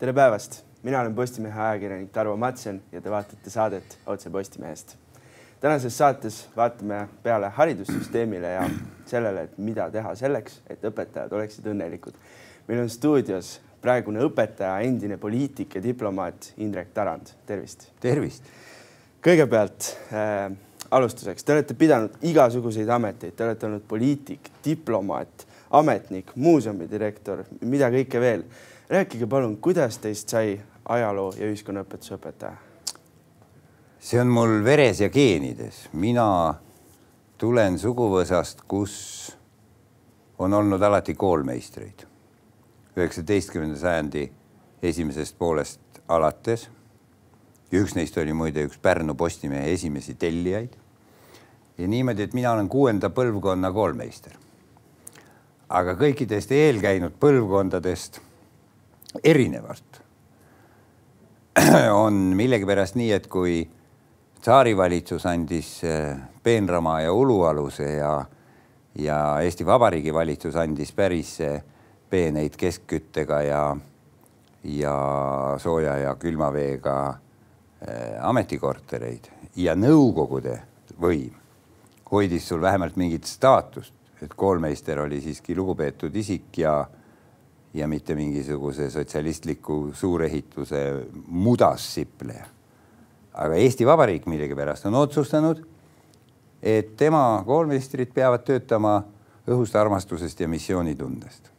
tere päevast, mina olen Postimehe ajakirjanik Tarvo Matsen ja te vaatate saadet Otse Postimehest. tänases saates vaatame peale haridussüsteemile ja sellele, et mida teha selleks, et õpetajad oleksid õnnelikud. meil on stuudios praegune õpetaja, endine poliitik ja diplomaat Indrek Tarand, tervist. tervist. kõigepealt äh, alustuseks, te olete pidanud igasuguseid ameteid, te olete olnud poliitik, diplomaat, ametnik, muuseumi direktor, mida kõike veel. Rääkige palun, kuidas teist sai ajaloo ja ühiskonnaõpetuse õpetaja? see on mul veres ja geenides, mina tulen suguvõsast, kus on olnud alati koolmeistreid. üheksateistkümnenda sajandi esimesest poolest alates. ja üks neist oli muide üks Pärnu Postimehe esimesi tellijaid. ja niimoodi, et mina olen kuuenda põlvkonna koolmeister. aga kõikidest eelkäinud põlvkondadest erinevalt. On millegipärast nii, et kui tsaarivalitsus andis eh, peenrama ja ulualuse ja, ja Eesti Vabariigi valitsus andis päris eh, peeneid keskküttega ja, ja sooja ja külma veega äh, ametikortereid ja Nõukogude võim hoidis sul vähemalt mingit staatust, et koolmeister oli siiski lugupeetud isik ja ja mitte mingisuguse sotsialistliku suurehituse mudassipleja. aga Eesti Vabariik millegipärast on otsustanud, et tema koolmeistrid peavad töötama õhust armastusest ja missioonitundest.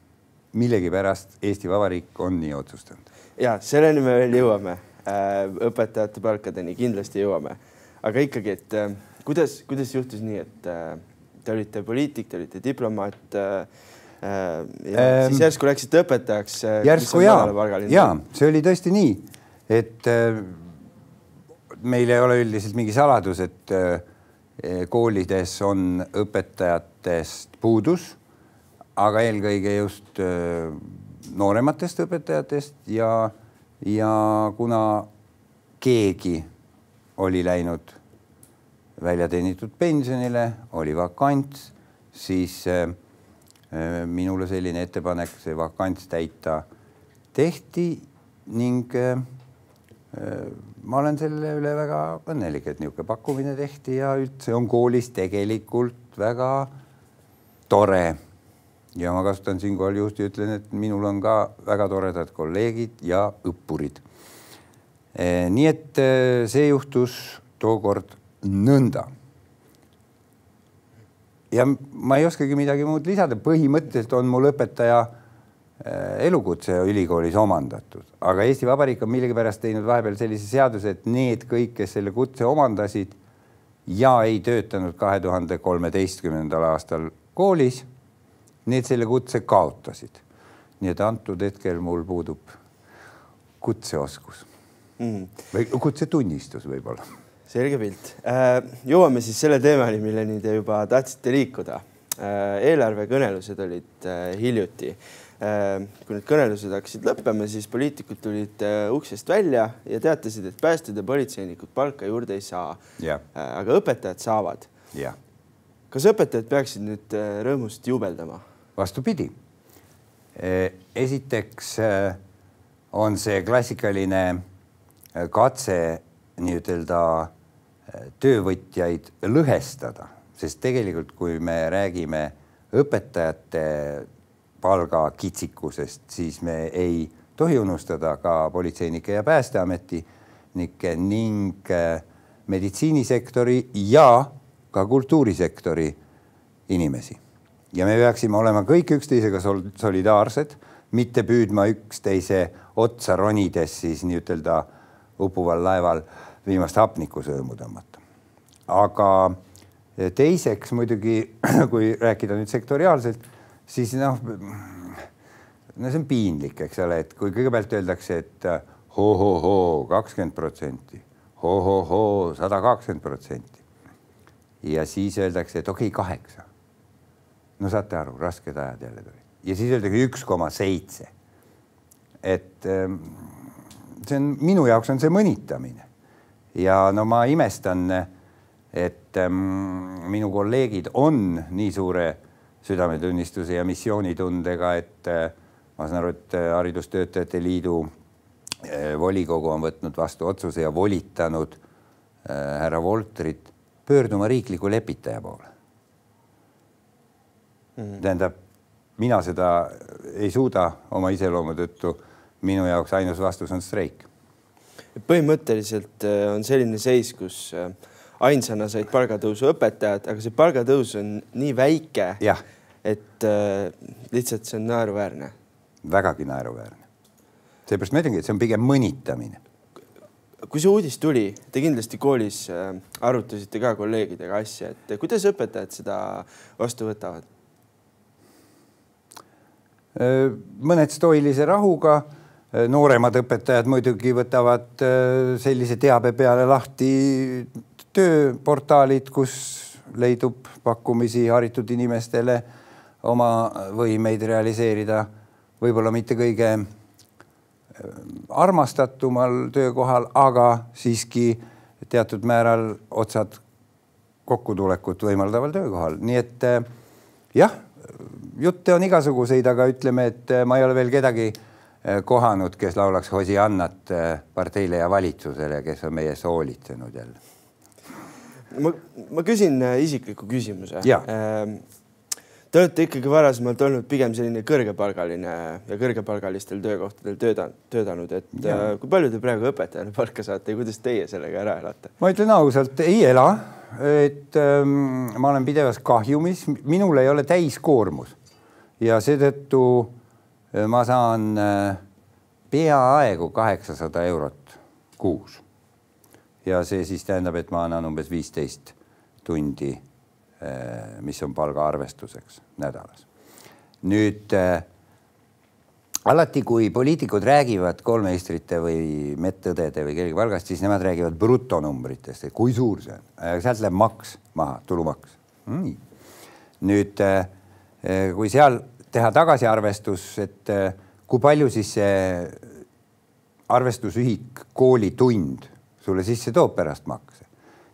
millegipärast Eesti Vabariik on nii otsustanud. ja selleni me veel jõuame, õpetajate palkadeni kindlasti jõuame, aga ikkagi, et äh, kuidas, kuidas juhtus nii, et äh, te olite poliitik, te olite diplomaat Äh, ähm, siis järsku läksite õpetajaks. Äh, järsku ja, ja see oli tõesti nii, et äh, meil ei ole üldiselt mingi saladus, et koolides on õpetajatest puudus, aga eelkõige just noorematest õpetajatest ja, ja kuna keegi oli läinud välja teenitud pensionile, oli vakants, siis äh, Äh, minule selline ettepanek, see vakants täita tehti ning äh, äh, ma olen selle üle väga õnnelik, et niisugune pakkumine tehti ja üldse on koolis tegelikult väga tore. ja ma kasutan siinkohal juhti, ütlen, et minul on ka väga toredad kolleegid ja õppurid. nii et see juhtus tookord nõnda ja ma ei oskagi midagi muud lisada, põhimõtteliselt on mul õpetaja äh, elukutse ülikoolis omandatud, aga Eesti Vabariik on millegipärast teinud vahepeal sellise seaduse, et need kõik, kes selle kutse omandasid ja ei töötanud kahe tuhande kolmeteistkümnendal aastal koolis, need selle kutse kaotasid. nii et antud hetkel mul puudub kutseoskus mm. või kutsetunnistus võib-olla selge pilt. Äh, jõuame siis selle teemani, milleni te juba tahtsite liikuda. Äh, eelarvekõnelused olid äh, hiljuti. kui need kõnelused hakkasid lõppema, siis poliitikud tulid uksest välja ja teatasid, et päästjad ja politseinikud palka juurde ei saa. aga õpetajad saavad. kas õpetajad peaksid nüüd rõõmust juubeldama? vastupidi. esiteks on see klassikaline katse nii-ütelda töövõtjaid lõhestada, sest tegelikult, kui me räägime õpetajate palga kitsikusest, siis me ei tohi unustada ka politseinike ja päästeametnikke ning äh, meditsiinisektori ja ka kultuurisektori inimesi. ja me peaksime olema kõik üksteisega solidaarsed, mitte püüdma üksteise otsa ronides siis nii-ütelda uppuval laeval äh, viimast hapnikusõõmu tõmmata. aga teiseks muidugi, kui rääkida nüüd sektoriaalselt, siis noh, no see on piinlik, eks ole, et kui kõigepealt öeldakse, et ho-ho-hoo kakskümmend protsenti, ho-ho-hoo sada kakskümmend protsenti. ja siis öeldakse, et okei okay,, kaheksa. no saate aru, rasked ajad jälle tulid ja siis öeldakse üks koma seitse. et ähm, see on minu jaoks on see mõnitamine ja no ma imestan, et ähm, minu kolleegid on nii suure südametunnistuse ja missioonitundega, et äh, ma saan aru, et äh, Haridustöötajate Liidu volikogu on võtnud vastu otsuse ja volitanud härra Volterit pöörduma riikliku lepitaja poole mm. -hmm. tähendab, mina seda ei suuda oma iseloomu tõttu. minu jaoks ainus vastus on streik. Põhimõtteliselt äh, on selline seis, kus äh, ainsana said palgatõusu õpetajad, aga see palgatõus on nii väike, et äh, lihtsalt see on naeruväärne. vägagi naeruväärne. seepärast ma ütlengi, et see on pigem mõnitamine kui see uudis tuli, te kindlasti koolis arutasite ka kolleegidega asja, et kuidas õpetajad seda vastu võtavad? Mõned stoilise rahuga, nooremad õpetajad muidugi võtavad äh, sellise teabe peale lahti tööportaalid, kus leidub pakkumisi haritud inimestele oma võimeid realiseerida, võib-olla mitte kõige armastatumal töökohal, aga siiski teatud määral otsad kokkutulekut võimaldaval töökohal, nii et jah jutte on igasuguseid, aga ütleme, et äh, ma ei ole veel kedagi äh, kohanud, kes laulaks Hosiannat äh, parteile ja valitsusele, kes on meie eest hoolitsenud jälle. ma, ma küsin isikliku küsimuse. Ähm, te olete ikkagi varasemalt olnud pigem selline kõrgepalgaline ja kõrgepalgalistel töökohtadel tööda, töötanud, et ja. kui palju te praegu õpetajana palka saate ja kuidas teie sellega ära elate? ma ütlen ausalt, ei ela, et ähm, ma olen pidevas kahjumis, minul ei ole täiskoormus ja seetõttu äh, ma saan peaaegu kaheksasada eurot kuus. ja see siis tähendab, et ma annan umbes viisteist tundi, mis on palgaarvestuseks nädalas. nüüd alati, kui poliitikud räägivad kolmeistrite või medõdede või kellegi palgast, siis nemad räägivad brutonumbritest, et kui suur see on, sealt läheb maks maha, tulumaks mm.. nüüd kui seal teha tagasiarvestus, et äh, kui palju siis see arvestusühik koolitund sulle sisse toob pärast makse,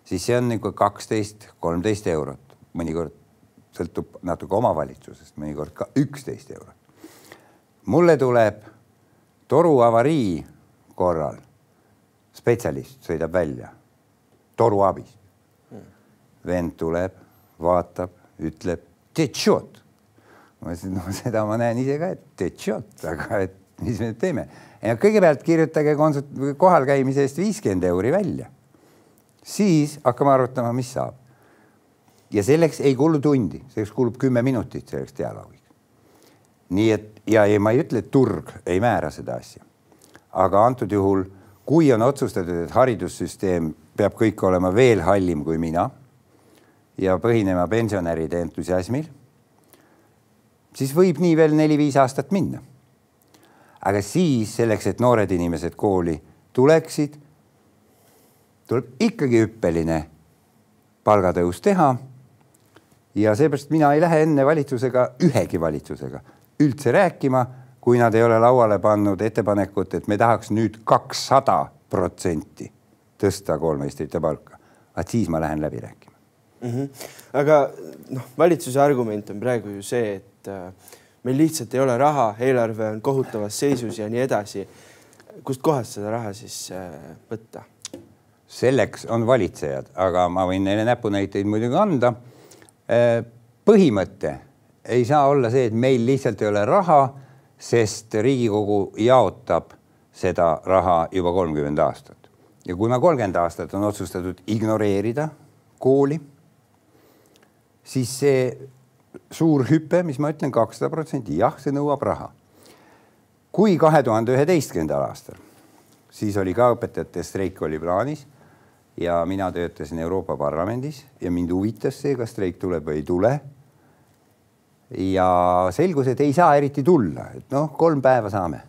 siis see on nagu kaksteist, kolmteist eurot, mõnikord sõltub natuke omavalitsusest, mõnikord ka üksteist eurot. mulle tuleb toru avarii korral spetsialist sõidab välja toru abist. vend tuleb, vaatab, ütleb, tšot ma ütlesin, no seda ma näen ise ka, et tetšot, aga et mis me nüüd teeme. kõigepealt kirjutage konsult-, kohal käimise eest viiskümmend euri välja. siis hakkame arutama, mis saab. ja selleks ei kulu tundi, selleks kulub kümme minutit selleks dialoogiks. nii et ja ei, ma ei ütle, et turg ei määra seda asja. aga antud juhul, kui on otsustatud, et haridussüsteem peab kõik olema veel hallim kui mina ja põhinema pensionäride entusiasmil siis võib nii veel neli-viis aastat minna. aga siis selleks, et noored inimesed kooli tuleksid, tuleb ikkagi hüppeline palgatõus teha. ja seepärast mina ei lähe enne valitsusega, ühegi valitsusega üldse rääkima, kui nad ei ole lauale pannud ettepanekut, et me tahaks nüüd kakssada protsenti tõsta koolmeistrite palka. vaat siis ma lähen läbi rääkima mm. -hmm. aga noh, valitsuse argument on praegu ju see, et äh, meil lihtsalt ei ole raha, eelarve on kohutavas seisus ja nii edasi. kustkohast seda raha siis äh, võtta? selleks on valitsejad, aga ma võin neile näpunäiteid muidugi anda. Äh, põhimõte ei saa olla see, et meil lihtsalt ei ole raha, sest Riigikogu jaotab seda raha juba kolmkümmend aastat ja kuna kolmkümmend aastat on otsustatud ignoreerida kooli, siis see suur hüpe, mis ma ütlen, kakssada protsenti, jah, see nõuab raha. kui kahe tuhande üheteistkümnendal aastal, siis oli ka õpetajate streik oli plaanis ja mina töötasin Euroopa Parlamendis ja mind huvitas see, kas streik tuleb või ei tule. ja selgus, et ei saa eriti tulla, et noh, kolm päeva saame,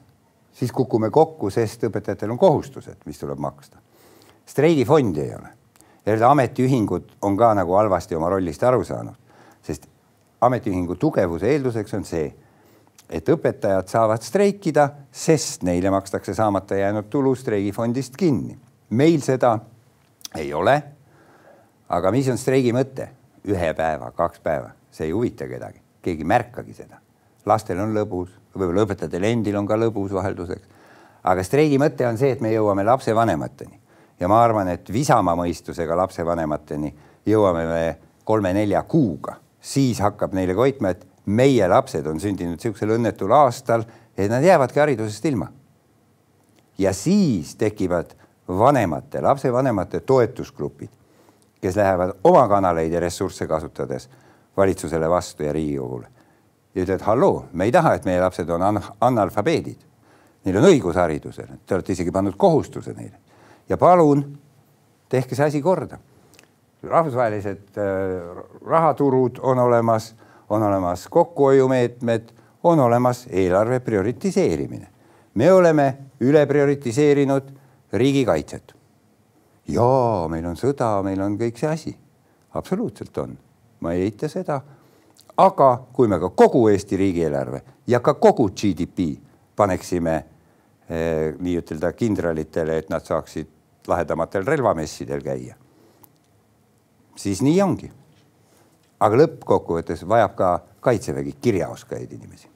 siis kukume kokku, sest õpetajatel on kohustused, mis tuleb maksta. streigifondi ei ole ja ametiühingud on ka nagu halvasti oma rollist aru saanud, sest ametiühingu tugevuse eelduseks on see, et õpetajad saavad streikida, sest neile makstakse saamata jäänud tulu streigifondist kinni. meil seda ei ole. aga mis on streigi mõte? ühe päeva, kaks päeva, see ei huvita kedagi, keegi ei märkagi seda. lastel on lõbus, võib-olla õpetajatel endil on ka lõbus vahelduseks. aga streigi mõte on see, et me jõuame lapsevanemateni ja ma arvan, et visama mõistusega lapsevanemateni jõuame me kolme-nelja kuuga, siis hakkab neile koitma, et meie lapsed on sündinud niisugusel õnnetul aastal, et nad jäävadki haridusest ilma. ja siis tekivad vanemate, lapsevanemate toetusgrupid, kes lähevad oma kanaleid ja ressursse kasutades valitsusele vastu ja Riigikogule ja ütlevad, halloo, me ei taha, et meie lapsed on analfabeedid. Neil on õigus haridusele, te olete isegi pannud kohustuse neile ja palun tehke see asi korda. rahvusvahelised äh, rahaturud on olemas, on olemas kokkuhoiumeetmed, on olemas eelarve prioritiseerimine. me oleme üle prioritiseerinud riigikaitset. jaa, meil on sõda, meil on kõik see asi, absoluutselt on, ma ei eita seda. aga kui me ka kogu Eesti riigieelarve ja ka kogu GDP paneksime eh, nii-ütelda kindralitele, et nad saaksid lahedamatel relvamessidel käia. siis nii ongi. aga lõppkokkuvõttes vajab ka kaitsevägi kirjaoskajaid inimesi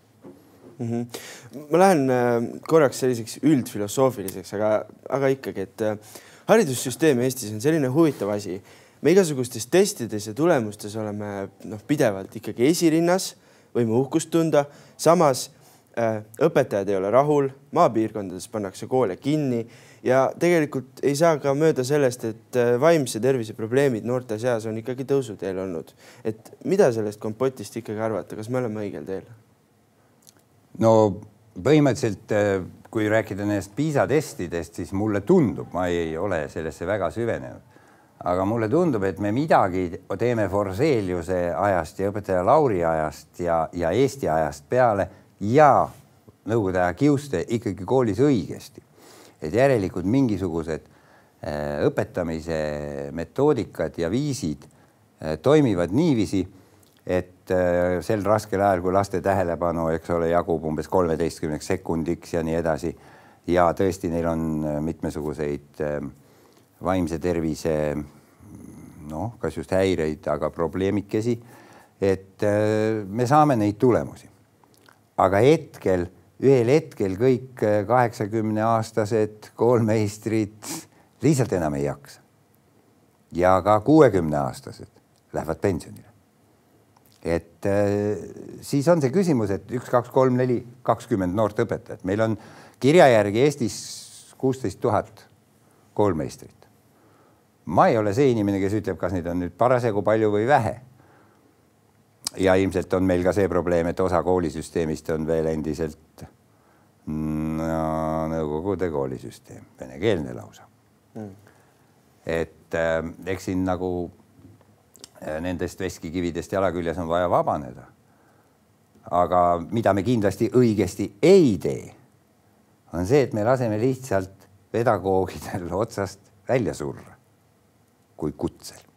mm. -hmm. ma lähen äh, korraks selliseks üldfilosoofiliseks, aga, aga ikkagi, et äh, haridussüsteem Eestis on selline huvitav asi. me igasugustes testides ja tulemustes oleme noh, pidevalt ikkagi esirinnas, võime uhkust tunda, samas äh, õpetajad ei ole rahul, maapiirkondades pannakse koole kinni ja tegelikult ei saa ka mööda sellest, et äh, vaimse tervise probleemid noorte seas on ikkagi tõusuteel olnud. et mida sellest kompotist ikkagi arvata, kas me oleme õigel teel? no põhimõtteliselt, äh, kui rääkida nendest PISA testidest, siis mulle tundub, ma ei ole sellesse väga süvenenud, aga mulle tundub, et me midagi teeme Forseliuse ajast ja õpetaja Lauri ajast ja, ja Eesti ajast peale ja Nõukogude aja kiuste ikkagi koolis õigesti et järelikult mingisugused äh, õpetamise metoodikad ja viisid äh, toimivad niiviisi, et äh, sel raskel ajal, kui laste tähelepanu, eks ole, jagub umbes kolmeteistkümneks sekundiks ja nii edasi ja tõesti, neil on mitmesuguseid vaimse tervise noh, kas just häireid, aga probleemikesi. et me saame neid tulemusi. aga hetkel ühel hetkel kõik äh, kaheksakümne aastased koolmeistrid lihtsalt enam ei jaksa. ja ka kuuekümne aastased lähevad pensionile. et äh, siis on see küsimus, et üks, kaks, kolm, neli, kakskümmend noort õpetajat, meil on kirja järgi Eestis kuusteist tuhat koolmeistrit. ma ei ole see inimene, kes ütleb, kas neid on nüüd parasjagu palju või vähe ja ilmselt on meil ka see probleem, et osa koolisüsteemist on veel endiselt no, Nõukogude koolisüsteem, venekeelne lausa mm.. et äh, eks siin nagu äh, nendest veskikividest jala küljes on vaja vabaneda. aga mida me kindlasti õigesti ei tee, on see, et me laseme lihtsalt pedagoogidel otsast välja surra kui kutsel mm.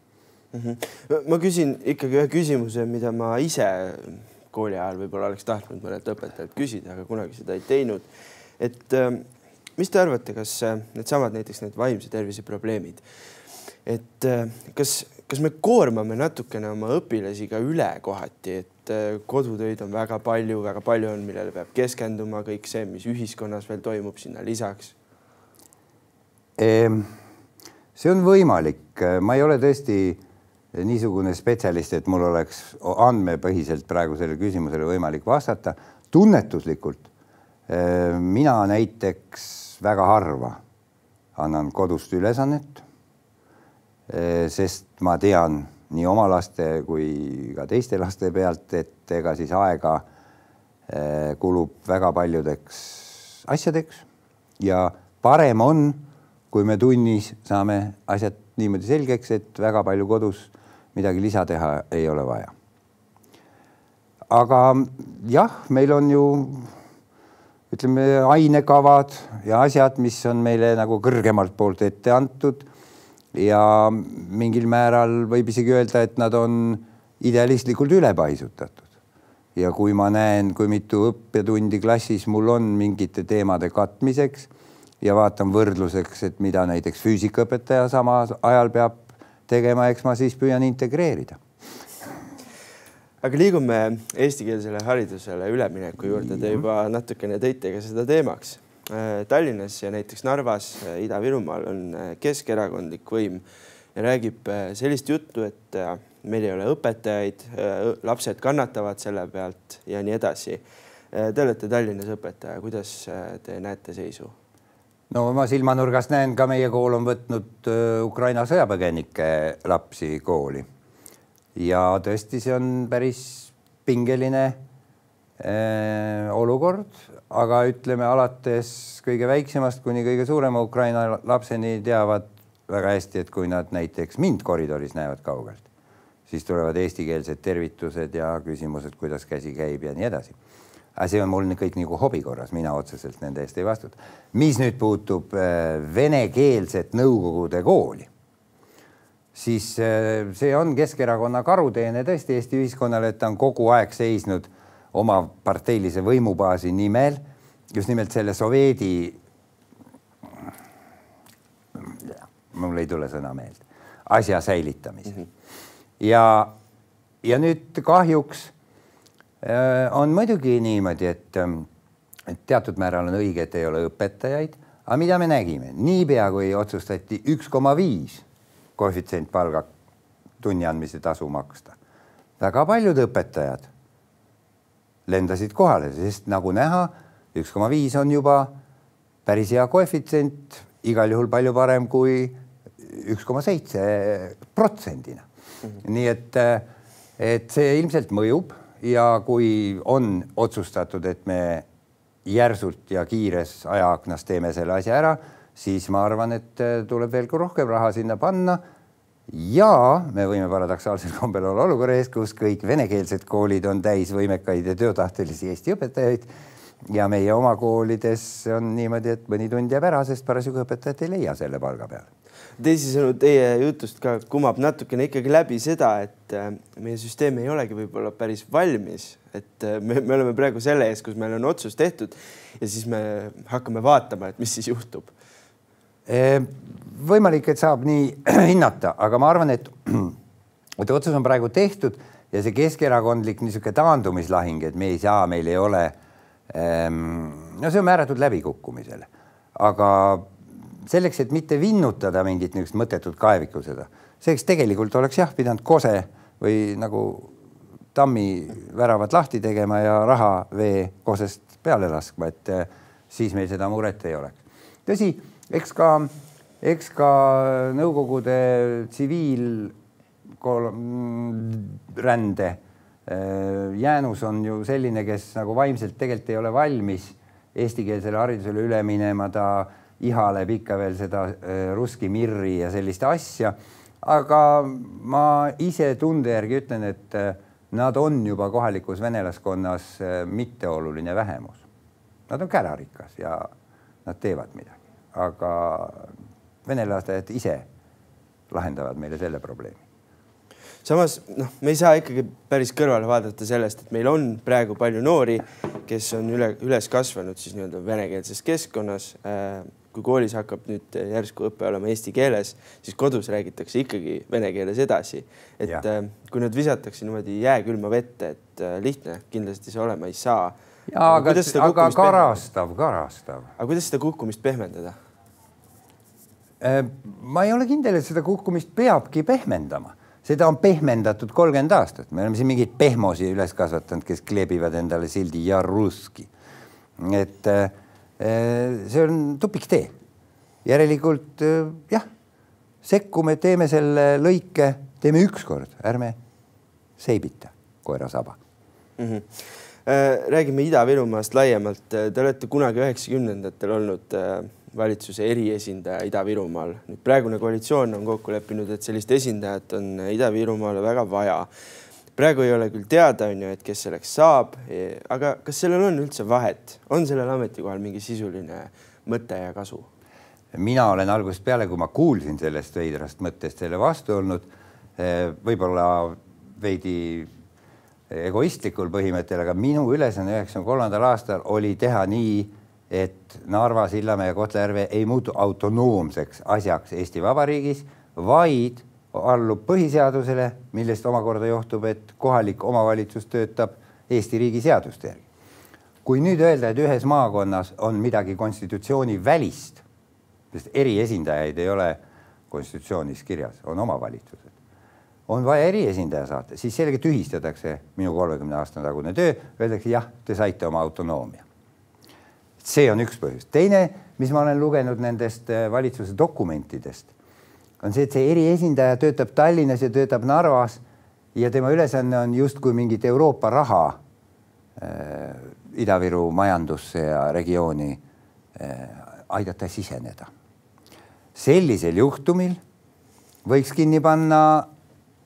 Ma küsin ikkagi ühe küsimuse, mida ma ise kooli ajal võib-olla oleks tahtnud mõnelt õpetajalt küsida, aga kunagi seda ei teinud. et ähm, mis te arvate, kas äh, needsamad näiteks need vaimse tervise probleemid, et äh, kas, kas me koormame natukene oma õpilasi ka üle kohati, et äh, kodutöid on väga palju, väga palju on, millele peab keskenduma, kõik see, mis ühiskonnas veel toimub sinna lisaks ehm,? see on võimalik, ma ei ole tõesti niisugune spetsialist, et mul oleks andmepõhiselt praegu sellele küsimusele võimalik vastata. tunnetuslikult eh, mina näiteks väga harva annan kodust ülesannet, eh, sest ma tean nii oma laste kui ka teiste laste pealt, et ega siis aega eh, kulub väga paljudeks asjadeks ja parem on, kui me tunnis saame asjad niimoodi selgeks, et väga palju kodus midagi lisa teha ei ole vaja. aga jah, meil on ju ütleme, ainekavad ja asjad, mis on meile nagu kõrgemalt poolt ette antud ja mingil määral võib isegi öelda, et nad on idealistlikult ülepaisutatud. ja kui ma näen, kui mitu õppetundi klassis mul on mingite teemade katmiseks ja vaatan võrdluseks, et mida näiteks füüsikaõpetaja samal ajal peab tegema, eks ma siis püüan integreerida. aga liigume eestikeelsele haridusele ülemineku juurde, te juba natukene tõite ka seda teemaks. Tallinnas ja näiteks Narvas, Ida-Virumaal on keskerakondlik võim ja räägib sellist juttu, et meil ei ole õpetajaid, lapsed kannatavad selle pealt ja nii edasi. Te olete Tallinnas õpetaja, kuidas te näete seisu? No ma silmanurgast näen ka meie kool on võtnud Ukraina sõjapõgenike lapsi kooli ja tõesti, see on päris pingeline äh, olukord, aga ütleme alates kõige väiksemast kuni kõige suurema Ukraina lapseni teavad väga hästi, et kui nad näiteks mind koridoris näevad kaugelt, siis tulevad eestikeelsed tervitused ja küsimused, kuidas käsi käib ja nii edasi. Aga see on mul kõik nagu hobi korras, mina otseselt nende eest ei vastuta. mis nüüd puutub äh, venekeelset Nõukogude kooli siis äh, see on Keskerakonna karuteene tõesti Eesti ühiskonnale, et ta on kogu aeg seisnud oma parteilise võimubaasi nimel just nimelt selle Soveedi. mul ei tule sõna meelde, asja säilitamisel mm. -hmm. ja, ja nüüd kahjuks on muidugi niimoodi, et, et teatud määral on õige, et ei ole õpetajaid, aga mida me nägime, niipea kui otsustati üks koma viis koefitsient palga tunni andmise tasu maksta. väga paljud õpetajad lendasid kohale, sest nagu näha, üks koma viis on juba päris hea koefitsient, igal juhul palju parem kui üks koma seitse protsendina. Mhm. nii et, et see ilmselt mõjub ja kui on otsustatud, et me järsult ja kiires ajaaknas teeme selle asja ära siis ma arvan, et äh, tuleb veel rohkem raha sinna panna. ja me võime paradoksaalsel kombel olla olukorra ees, kus kõik venekeelsed koolid on täis võimekaid ja töötahtelisi Eesti õpetajaid ja meie oma koolides on niimoodi, et mõni tund jääb ära, sest parasjagu õpetajat ei leia selle palga peale teisisõnu, teie jutust ka kumab natukene ikkagi läbi seda, et äh, meie süsteem ei olegi võib-olla päris valmis, et äh, me, me oleme praegu selle ees, kus meil on otsus tehtud ja siis me hakkame vaatama, et mis siis juhtub võimalik, et saab nii hinnata, aga ma arvan, et, et otsus on praegu tehtud ja see keskerakondlik niisugune taandumislahing, et me ei saa, meil ei ole. Ehm, no see on määratud läbikukkumisele, aga selleks, et mitte vinnutada mingit niisugust mõttetut kaeviku seda, selleks tegelikult oleks jah pidanud Kose või nagu tammi väravad lahti tegema ja raha vee Kosest peale laskma, et eh, siis meil seda muret ei oleks. tõsi eks ka, eks ka Nõukogude tsiviilrände äh, jäänus on ju selline, kes nagu vaimselt tegelikult ei ole valmis eestikeelsele haridusele üle minema, ta ihaleb ikka veel seda äh, russki mirri ja sellist asja. aga ma ise tunde järgi ütlen, et äh, nad on juba kohalikus venelaskonnas mitteoluline vähemus. Nad on kärarikas ja nad teevad midagi aga venelased ise lahendavad meile selle probleemi. samas noh, me ei saa ikkagi päris kõrvale vaadata sellest, et meil on praegu palju noori, kes on üle, üles kasvanud siis nii-öelda venekeelses keskkonnas. Äh, kui koolis hakkab nüüd järsku õpe olema eesti keeles, siis kodus räägitakse ikkagi vene keeles edasi. et ja. Äh, kui nad visatakse niimoodi jääkülma vette, et äh, lihtne kindlasti see olema ei saa. ja aga, aga karastav, karastav. aga kuidas seda kukkumist pehmendada? Äh, ma ei ole kindel, et seda kukkumist peabki pehmendama, seda on pehmendatud kolmkümmend aastat, me oleme siin mingeid pehmosi üles kasvatanud, kes kleebivad endale sildi ja russki. et äh, see on tupiktee. järelikult äh, jah, sekkume, teeme selle lõike, teeme ükskord, ärme seibita koera saba mm. -hmm räägime Ida-Virumaast laiemalt. Te olete kunagi üheksakümnendatel olnud valitsuse eriesindaja Ida-Virumaal. nüüd praegune koalitsioon on kokku leppinud, et sellist esindajat on Ida-Virumaale väga vaja. Praegu ei ole küll teada, on ju, et kes selleks saab, aga kas sellel on üldse vahet, on sellel ametikohal mingi sisuline mõte ja kasu? mina olen algusest peale, kui ma kuulsin sellest veidrast mõttest selle vastu olnud, eh, võib-olla veidi egoistlikul põhimõttel, aga minu ülesanne üheksakümne kolmandal aastal oli teha nii et Narva, Sillamäe ja Kohtla-Järve ei muutu autonoomseks asjaks Eesti Vabariigis, vaid allub põhiseadusele, millest omakorda johtub, et kohalik omavalitsus töötab Eesti riigi seaduste järgi. kui nüüd öelda, et ühes maakonnas on midagi konstitutsiooni välist, sest eriesindajaid ei ole konstitutsioonis kirjas, on omavalitsused, on vaja eriesindaja saata, siis sellega tühistatakse minu kolmekümne aasta tagune töö, öeldakse jah, te saite oma autonoomia. see on üks põhjus. teine, mis ma olen lugenud nendest äh, valitsuse dokumentidest, on see, et see eriesindaja töötab Tallinnas ja töötab Narvas ja tema ülesanne on justkui mingit Euroopa raha äh, Ida-Viru majandusse ja regiooni äh, aidata siseneda. sellisel juhtumil võiks kinni panna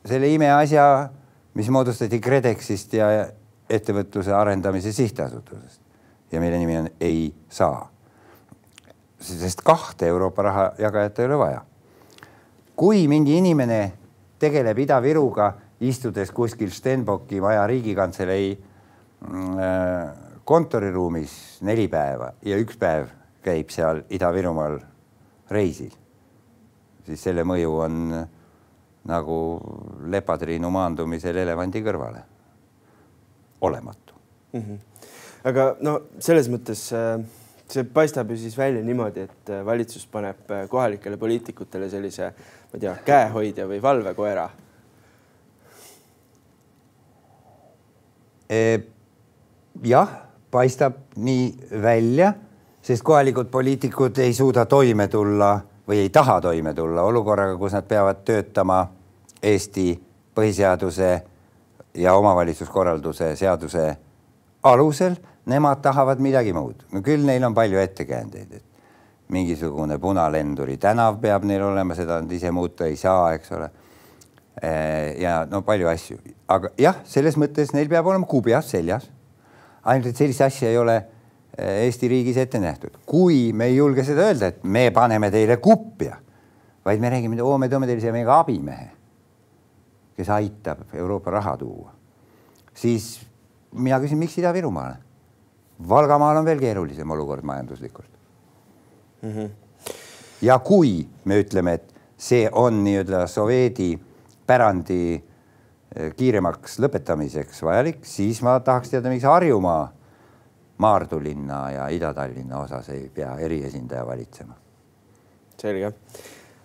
selle imeasja, mis moodustati KredExist ja ettevõtluse arendamise sihtasutusest ja mille nimi on ei saa. sest kahte Euroopa raha jagajat ei ole vaja. Kui mingi inimene tegeleb Ida-Viruga istudes kuskil Stenbocki maja riigikantselei mm, äh, kontoriruumis neli päeva ja üks päev käib seal Ida-Virumaal reisil, siis selle mõju on nagu lepatriinu maandumisel elevandi kõrvale. olematu mm. -hmm. aga no selles mõttes äh, see paistab ju siis välja niimoodi, et äh, valitsus paneb kohalikele poliitikutele sellise, ma ei tea, käehoidja või valvekoera jah, paistab nii välja, sest kohalikud poliitikud ei suuda toime tulla või ei taha toime tulla olukorraga, kus nad peavad töötama Eesti põhiseaduse ja omavalitsuskorralduse seaduse alusel. Nemad tahavad midagi muud, no küll neil on palju ettekäändeid, et mingisugune punalenduri tänav peab neil olema, seda nad ise muuta ei saa, eks ole Eh, ja no palju asju, aga jah, selles mõttes neil peab olema kubjas seljas. ainult, et sellist asja ei ole eh, Eesti riigis ette nähtud, kui me ei julge seda öelda, et me paneme teile kupja, vaid me räägime, oo, me toome teile siia meiega abimehe, kes aitab Euroopa raha tuua, siis mina küsin, miks Ida-Virumaale? Valgamaal on veel keerulisem olukord majanduslikult mm. -hmm. ja kui me ütleme, et see on nii-öelda Soveedi pärandi eh, kiiremaks lõpetamiseks vajalik, siis ma tahaks teada, miks Harjumaa Maardu linna ja Ida-Tallinna osas ei pea eriesindaja valitsema. selge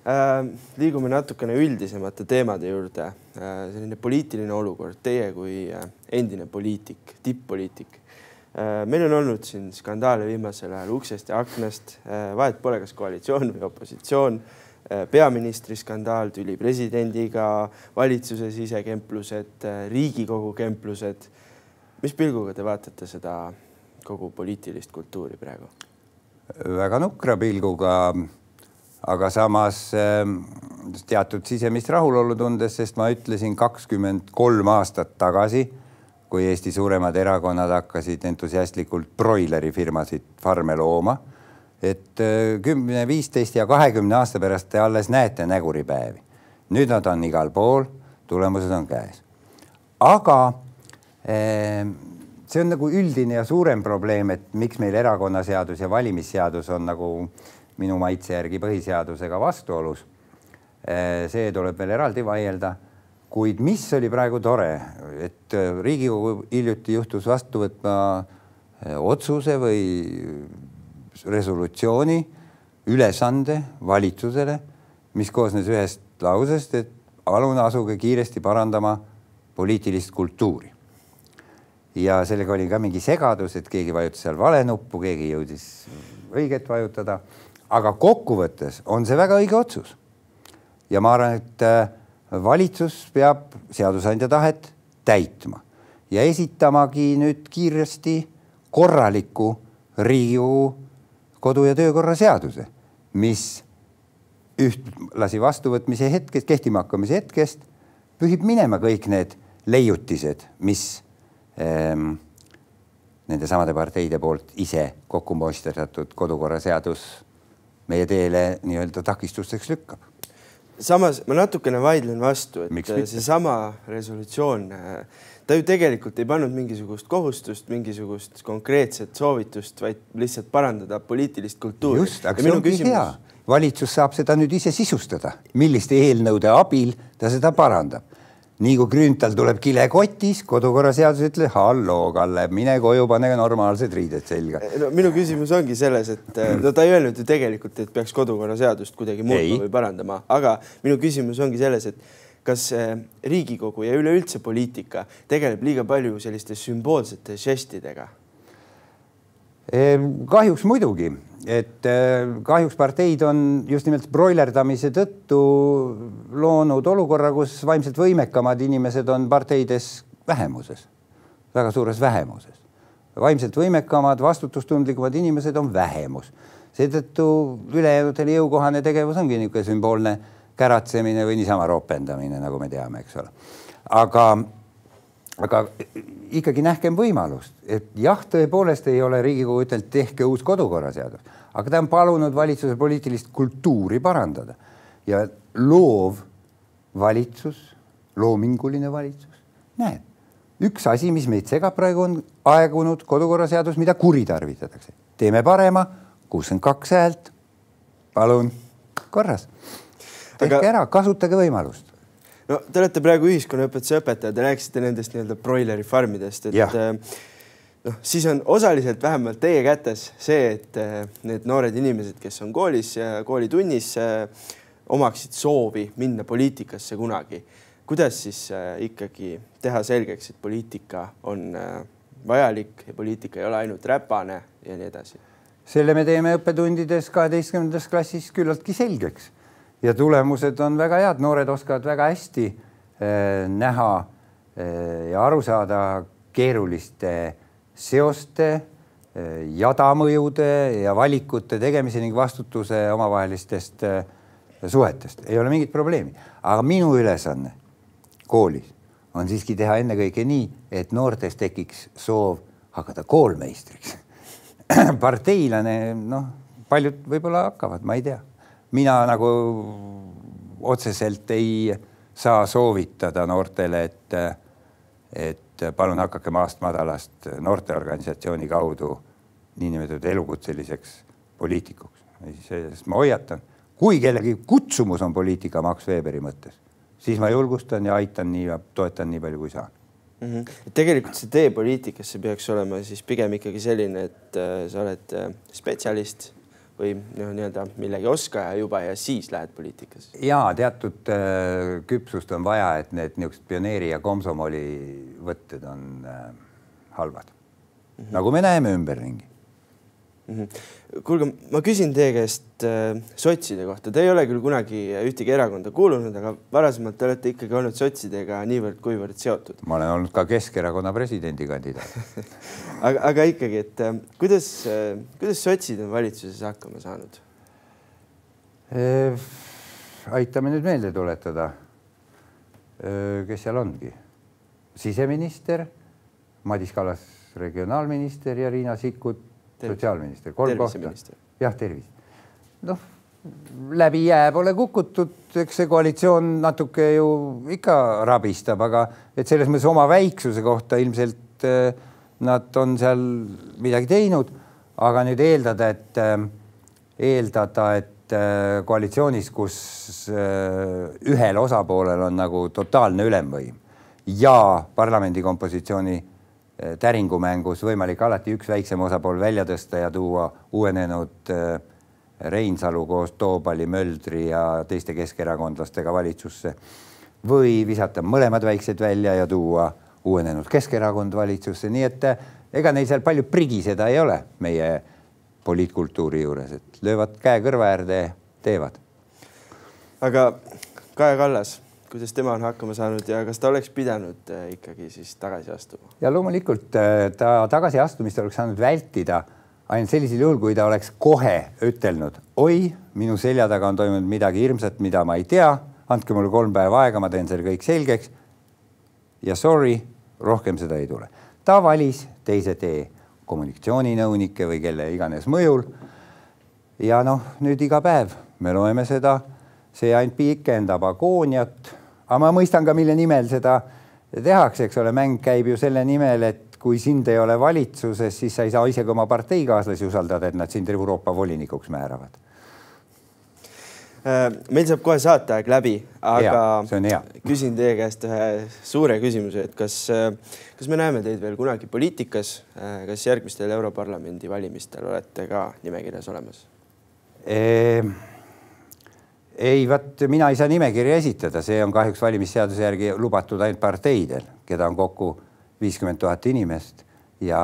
äh,. liigume natukene üldisemate teemade juurde äh,. selline poliitiline olukord, teie kui äh, endine poliitik, tipp-poliitik. Meil on olnud siin skandaale viimasel ajal uksest ja aknast äh,, vahet pole, kas koalitsioon või opositsioon äh, Äh, peaministri skandaal, tüli presidendiga, valitsuse sisekemplused, äh, Riigikogu kemplused. mis pilguga te vaatate seda kogu poliitilist kultuuri praegu? väga nukra pilguga, aga samas teatud sisemist rahulolu tundes, sest ma ütlesin kakskümmend kolm aastat tagasi, kui Eesti suuremad erakonnad hakkasid entusiastlikult broilerifirmasid, farme looma et äh, kümne, viisteist ja kahekümne aasta pärast te alles näete näguripäevi. nüüd nad on igal pool, tulemused on käes. aga ehm, see on nagu üldine ja suurem probleem, et miks meil erakonnaseadus ja valimisseadus on nagu minu maitse järgi põhiseadusega vastuolus. Ehm, see tuleb veel eraldi vaielda. Kuid mis oli praegu tore, et äh, Riigikogu hiljuti juhtus vastu võtma äh, otsuse või resolutsiooni ülesande valitsusele, mis koosnes ühest lausest, et palun asuge kiiresti parandama poliitilist kultuuri. ja sellega oli ka mingi segadus, et keegi vajutas seal vale nuppu, keegi jõudis õiget vajutada, aga kokkuvõttes on see väga õige otsus. ja ma arvan, et äh, valitsus peab seadusandja tahet täitma ja esitamagi nüüd kiiresti korraliku Riigikogu kodu- ja töökorra seaduse, mis ühtlasi vastuvõtmise hetkest, kehtima hakkamise hetkest pühib minema kõik need leiutised, mis ähm, nendesamade parteide poolt ise kokku moisterdatud kodukorraseadus meie teele nii-öelda takistusteks lükkab. Samas ma natukene vaidlen vastu, et seesama resolutsioon äh, ta ju tegelikult ei pannud mingisugust kohustust, mingisugust konkreetset soovitust, vaid lihtsalt parandada poliitilist kultuuri. just, aga see ongi küsimus... hea. valitsus saab seda nüüd ise sisustada, milliste eelnõude abil ta seda parandab. Nii kui Grünthal tuleb kilekotis, kodukorraseadus ütleb, halloo, Kalle, mine koju, pane normaalsed riided selga. no minu küsimus ongi selles, et no ta ei öelnud ju tegelikult, et peaks kodukorraseadust kuidagi muutma või parandama, aga minu küsimus ongi selles, et kas äh, Riigikogu ja üleüldse poliitika tegeleb liiga palju selliste sümboolsete žestidega? Kahjuks muidugi, et äh, kahjuks parteid on just nimelt broilerdamise tõttu loonud olukorra, kus vaimselt võimekamad inimesed on parteides vähemuses, väga suures vähemuses. vaimselt võimekamad, vastutustundlikumad inimesed on vähemus, seetõttu ülejäänutele jõukohane tegevus ongi niisugune sümboolne käratsemine või niisama ropendamine, nagu me teame, eks ole. aga, aga ikkagi nähkem võimalust, et jah, tõepoolest ei ole Riigikogu ütelnud, tehke uus kodukorraseadus, aga ta on palunud valitsuse poliitilist kultuuri parandada ja loov valitsus, loominguline valitsus, näed, üks asi, mis meid segab praegu, on aegunud kodukorraseadus, mida kuritarvitatakse. teeme parema, kuuskümmend kaks häält, palun, korras tehke aga... ära, kasutage võimalust. No te olete praegu ühiskonnaõpetuse õpetaja, te rääkisite nendest nii-öelda broileri farmidest, et äh, noh, siis on osaliselt vähemalt teie kätes see, et äh, need noored inimesed, kes on koolis ja koolitunnis, äh, omaksid soovi minna poliitikasse kunagi. kuidas siis ikkagi teha selgeks, et poliitika on vajalik ja poliitika ei ole ainult räpane ja nii edasi? selle me teeme õppetundides kaheteistkümnendas klassis küllaltki selgeks ja tulemused on väga head, noored oskavad väga hästi äh, näha äh, ja aru saada keeruliste seoste äh,, jadamõjude ja valikute tegemise ning vastutuse omavahelistest äh, suhetest, ei ole mingit probleemi, aga minu ülesanne koolis on siiski teha ennekõike nii, et noortes tekiks soov hakata koolmeistriks. Parteilane, noh, paljud võib-olla hakkavad, ma ei tea mina nagu otseselt ei saa soovitada noortele, et, et palun hakake maast madalast noorteorganisatsiooni kaudu niinimetatud elukutseliseks poliitikuks. sest ma hoiatan, kui kellegi kutsumus on poliitika Max Weberi mõttes, siis ma julgustan ja aitan nii ja toetan nii palju, kui saan mm. -hmm. tegelikult see tee poliitikasse peaks olema siis pigem ikkagi selline, et äh, sa oled äh, spetsialist või noh, nii-öelda millegi oskaja juba ja siis lähed poliitikasse? ja teatud äh, küpsust on vaja, et need niisugused pioneeri ja komsomoli võtted on äh, halvad mm. -hmm. nagu me näeme ümberringi mm. -hmm. kuulge, ma küsin teie käest äh, sotside kohta, te ei ole küll kunagi ühtegi erakonda kuulunud, aga varasemalt te olete ikkagi olnud sotsidega niivõrd-kuivõrd seotud. ma olen olnud ka Keskerakonna presidendikandidaat aga, aga ikkagi, et äh, kuidas äh,, kuidas sotsid on valitsuses hakkama saanud aitame nüüd meelde tuletada äh,, kes seal ongi, siseminister, Madis Kallas regionaalminister ja Riina Sikkut sotsiaalminister, kolm kohta. jah, tervist. noh, läbi jää pole kukutud, eks see koalitsioon natuke ju ikka rabistab, aga et selles mõttes oma väiksuse kohta ilmselt äh, nad on seal midagi teinud, aga nüüd eeldada, et äh, eeldada, et äh, koalitsioonis, kus ühel osapoolel on nagu totaalne ülemvõim ja parlamendi kompositsiooni Eh, täringumängus võimalik alati üks väiksem osapool välja tõsta ja tuua uuenenud eh, Reinsalu koos Toobali, Möldri ja teiste keskerakondlastega valitsusse või visata mõlemad väiksed välja ja tuua uuenenud Keskerakond valitsusse, nii et eh, ega neil seal palju prigiseda ei ole meie poliitkultuuri juures, et löövad käe kõrva äärde, teevad. aga Kaja Kallas kuidas tema on hakkama saanud ja kas ta oleks pidanud äh, ikkagi siis tagasi astuma? ja loomulikult äh, ta tagasiastumist oleks saanud vältida ainult sellisel juhul, kui ta oleks kohe ütelnud, oi, minu selja taga on toimunud midagi hirmsat, mida ma ei tea, andke mulle kolm päeva aega, ma teen selle kõik selgeks. ja sorry, rohkem seda ei tule. ta valis teise tee kommunikatsiooninõunike või kelle iganes mõjul. ja noh, nüüd iga päev me loeme seda, see ainult pikendab agooniat aga ma mõistan ka, mille nimel seda tehakse, eks ole, mäng käib ju selle nimel, et kui sind ei ole valitsuses, siis sa ei saa isegi oma parteikaaslasi usaldada, et nad sind Euroopa volinikuks määravad. meil saab kohe saateaeg läbi, aga hea. küsin teie käest ühe suure küsimuse, et kas, kas me näeme teid veel kunagi poliitikas, kas järgmistel Europarlamendi valimistel olete ka nimekirjas olemas? Ei, vot mina ei saa nimekirja esitada, see on kahjuks valimisseaduse järgi lubatud ainult parteidel, keda on kokku viiskümmend tuhat inimest ja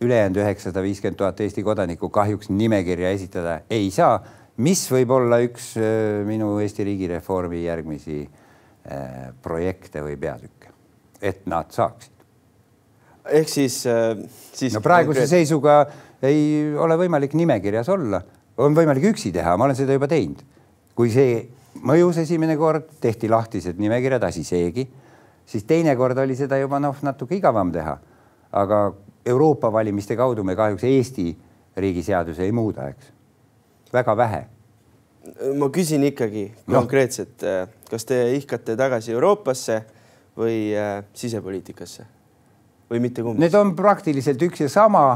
ülejäänud üheksasada viiskümmend tuhat Eesti kodanikku kahjuks nimekirja esitada ei saa, mis võib olla üks äh, minu Eesti riigireformi järgmisi äh, projekte või peatükke, et nad saaksid. ehk siis, äh, siis. no praeguse seisuga ei ole võimalik nimekirjas olla, on võimalik üksi teha, ma olen seda juba teinud kui see mõjus esimene kord, tehti lahtised nimekirjad, asi seegi, siis teinekord oli seda juba noh, natuke igavam teha. aga Euroopa valimiste kaudu me kahjuks Eesti riigi seadusi ei muuda, eks. väga vähe. ma küsin ikkagi no. konkreetselt, äh, kas te ihkate tagasi Euroopasse või äh, sisepoliitikasse või mitte kumba? Need on praktiliselt üks ja sama.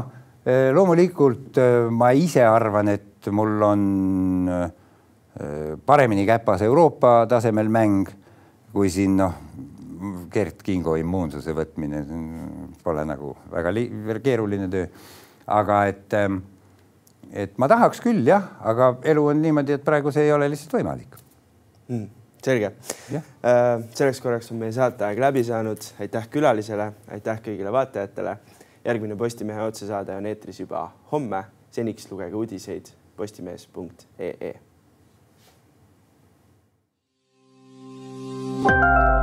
Äh, loomulikult ma ise arvan, et mul on äh, paremini käpas Euroopa tasemel mäng kui siin noh, Gert Kingo immuunsuse võtmine pole nagu väga keeruline töö. aga et, ähm, et ma tahaks küll jah, aga elu on niimoodi, et praegu see ei ole lihtsalt võimalik mm,. selge. Äh, selleks korraks on meie saateaeg läbi saanud, aitäh külalisele, aitäh kõigile vaatajatele. järgmine Postimehe otsesaade on eetris juba homme. seniks lugege uudiseid postimees.ee Thank you.